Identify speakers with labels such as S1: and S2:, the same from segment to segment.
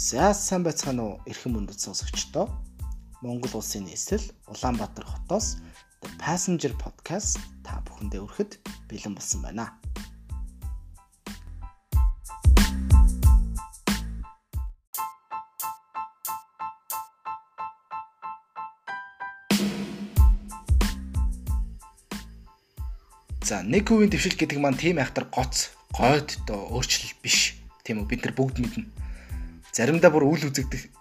S1: За сайн байцгаана уу эрхэм мөндөд сонсогчдоо. Монгол улсын нийслэл Улаанбаатар хотоос The Passenger Podcast та бүхэндээ өрэхэд бэлэн болсон байна. За нэг хувийн дэвшил гэдэг маань тийм айхтар гоц, гойд доо өөрчлөл биш. Тийм үү бид нар бүгд мэднэ заримдаа бүр үл үзэгдэх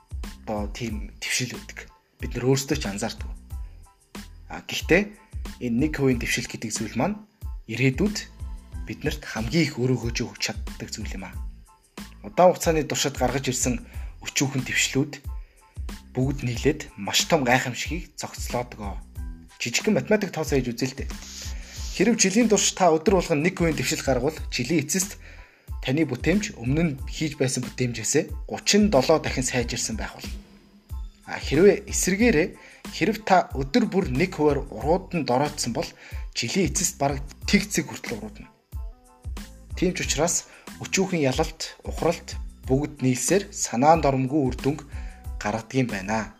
S1: одоо тийм твшил үүдэг. Бид нөр өөрсдөө ч анзаардаг. А гэхдээ энэ нэг хувийн твшил гэдэг зүйл маань ирээдүйд биднэрт хамгийн их өрөөгөөж өгч чаддаг зүйл юм аа. Удаан хугацааны туршид гаргаж ирсэн өчүүхэн твшлүүд бүгд нийлээд маш том гайхамшигыг зохицлоодог. Жижигхэн математик тоос хийж дээ. Хэрв жилийн турш та өдөр болгон нэг хувийн твшил гаргавал жилийн эцэст таны бүтээмж өмнө нь хийж байсан бүтээмжээсээ 37 дахин сайжирсан байх болно. А хэрвээ эсэргээрээ хэрв та өдөр бүр нэг хуваар урууд нь дороотсон бол жилийн эцэст бараг тэг цэг хүртэл уруудна. Тийм ч учраас өчүүхэн ялалт, ухралт бүгд нийлсээр санаанд оромгүй үр дүнг гаргадгийн байна.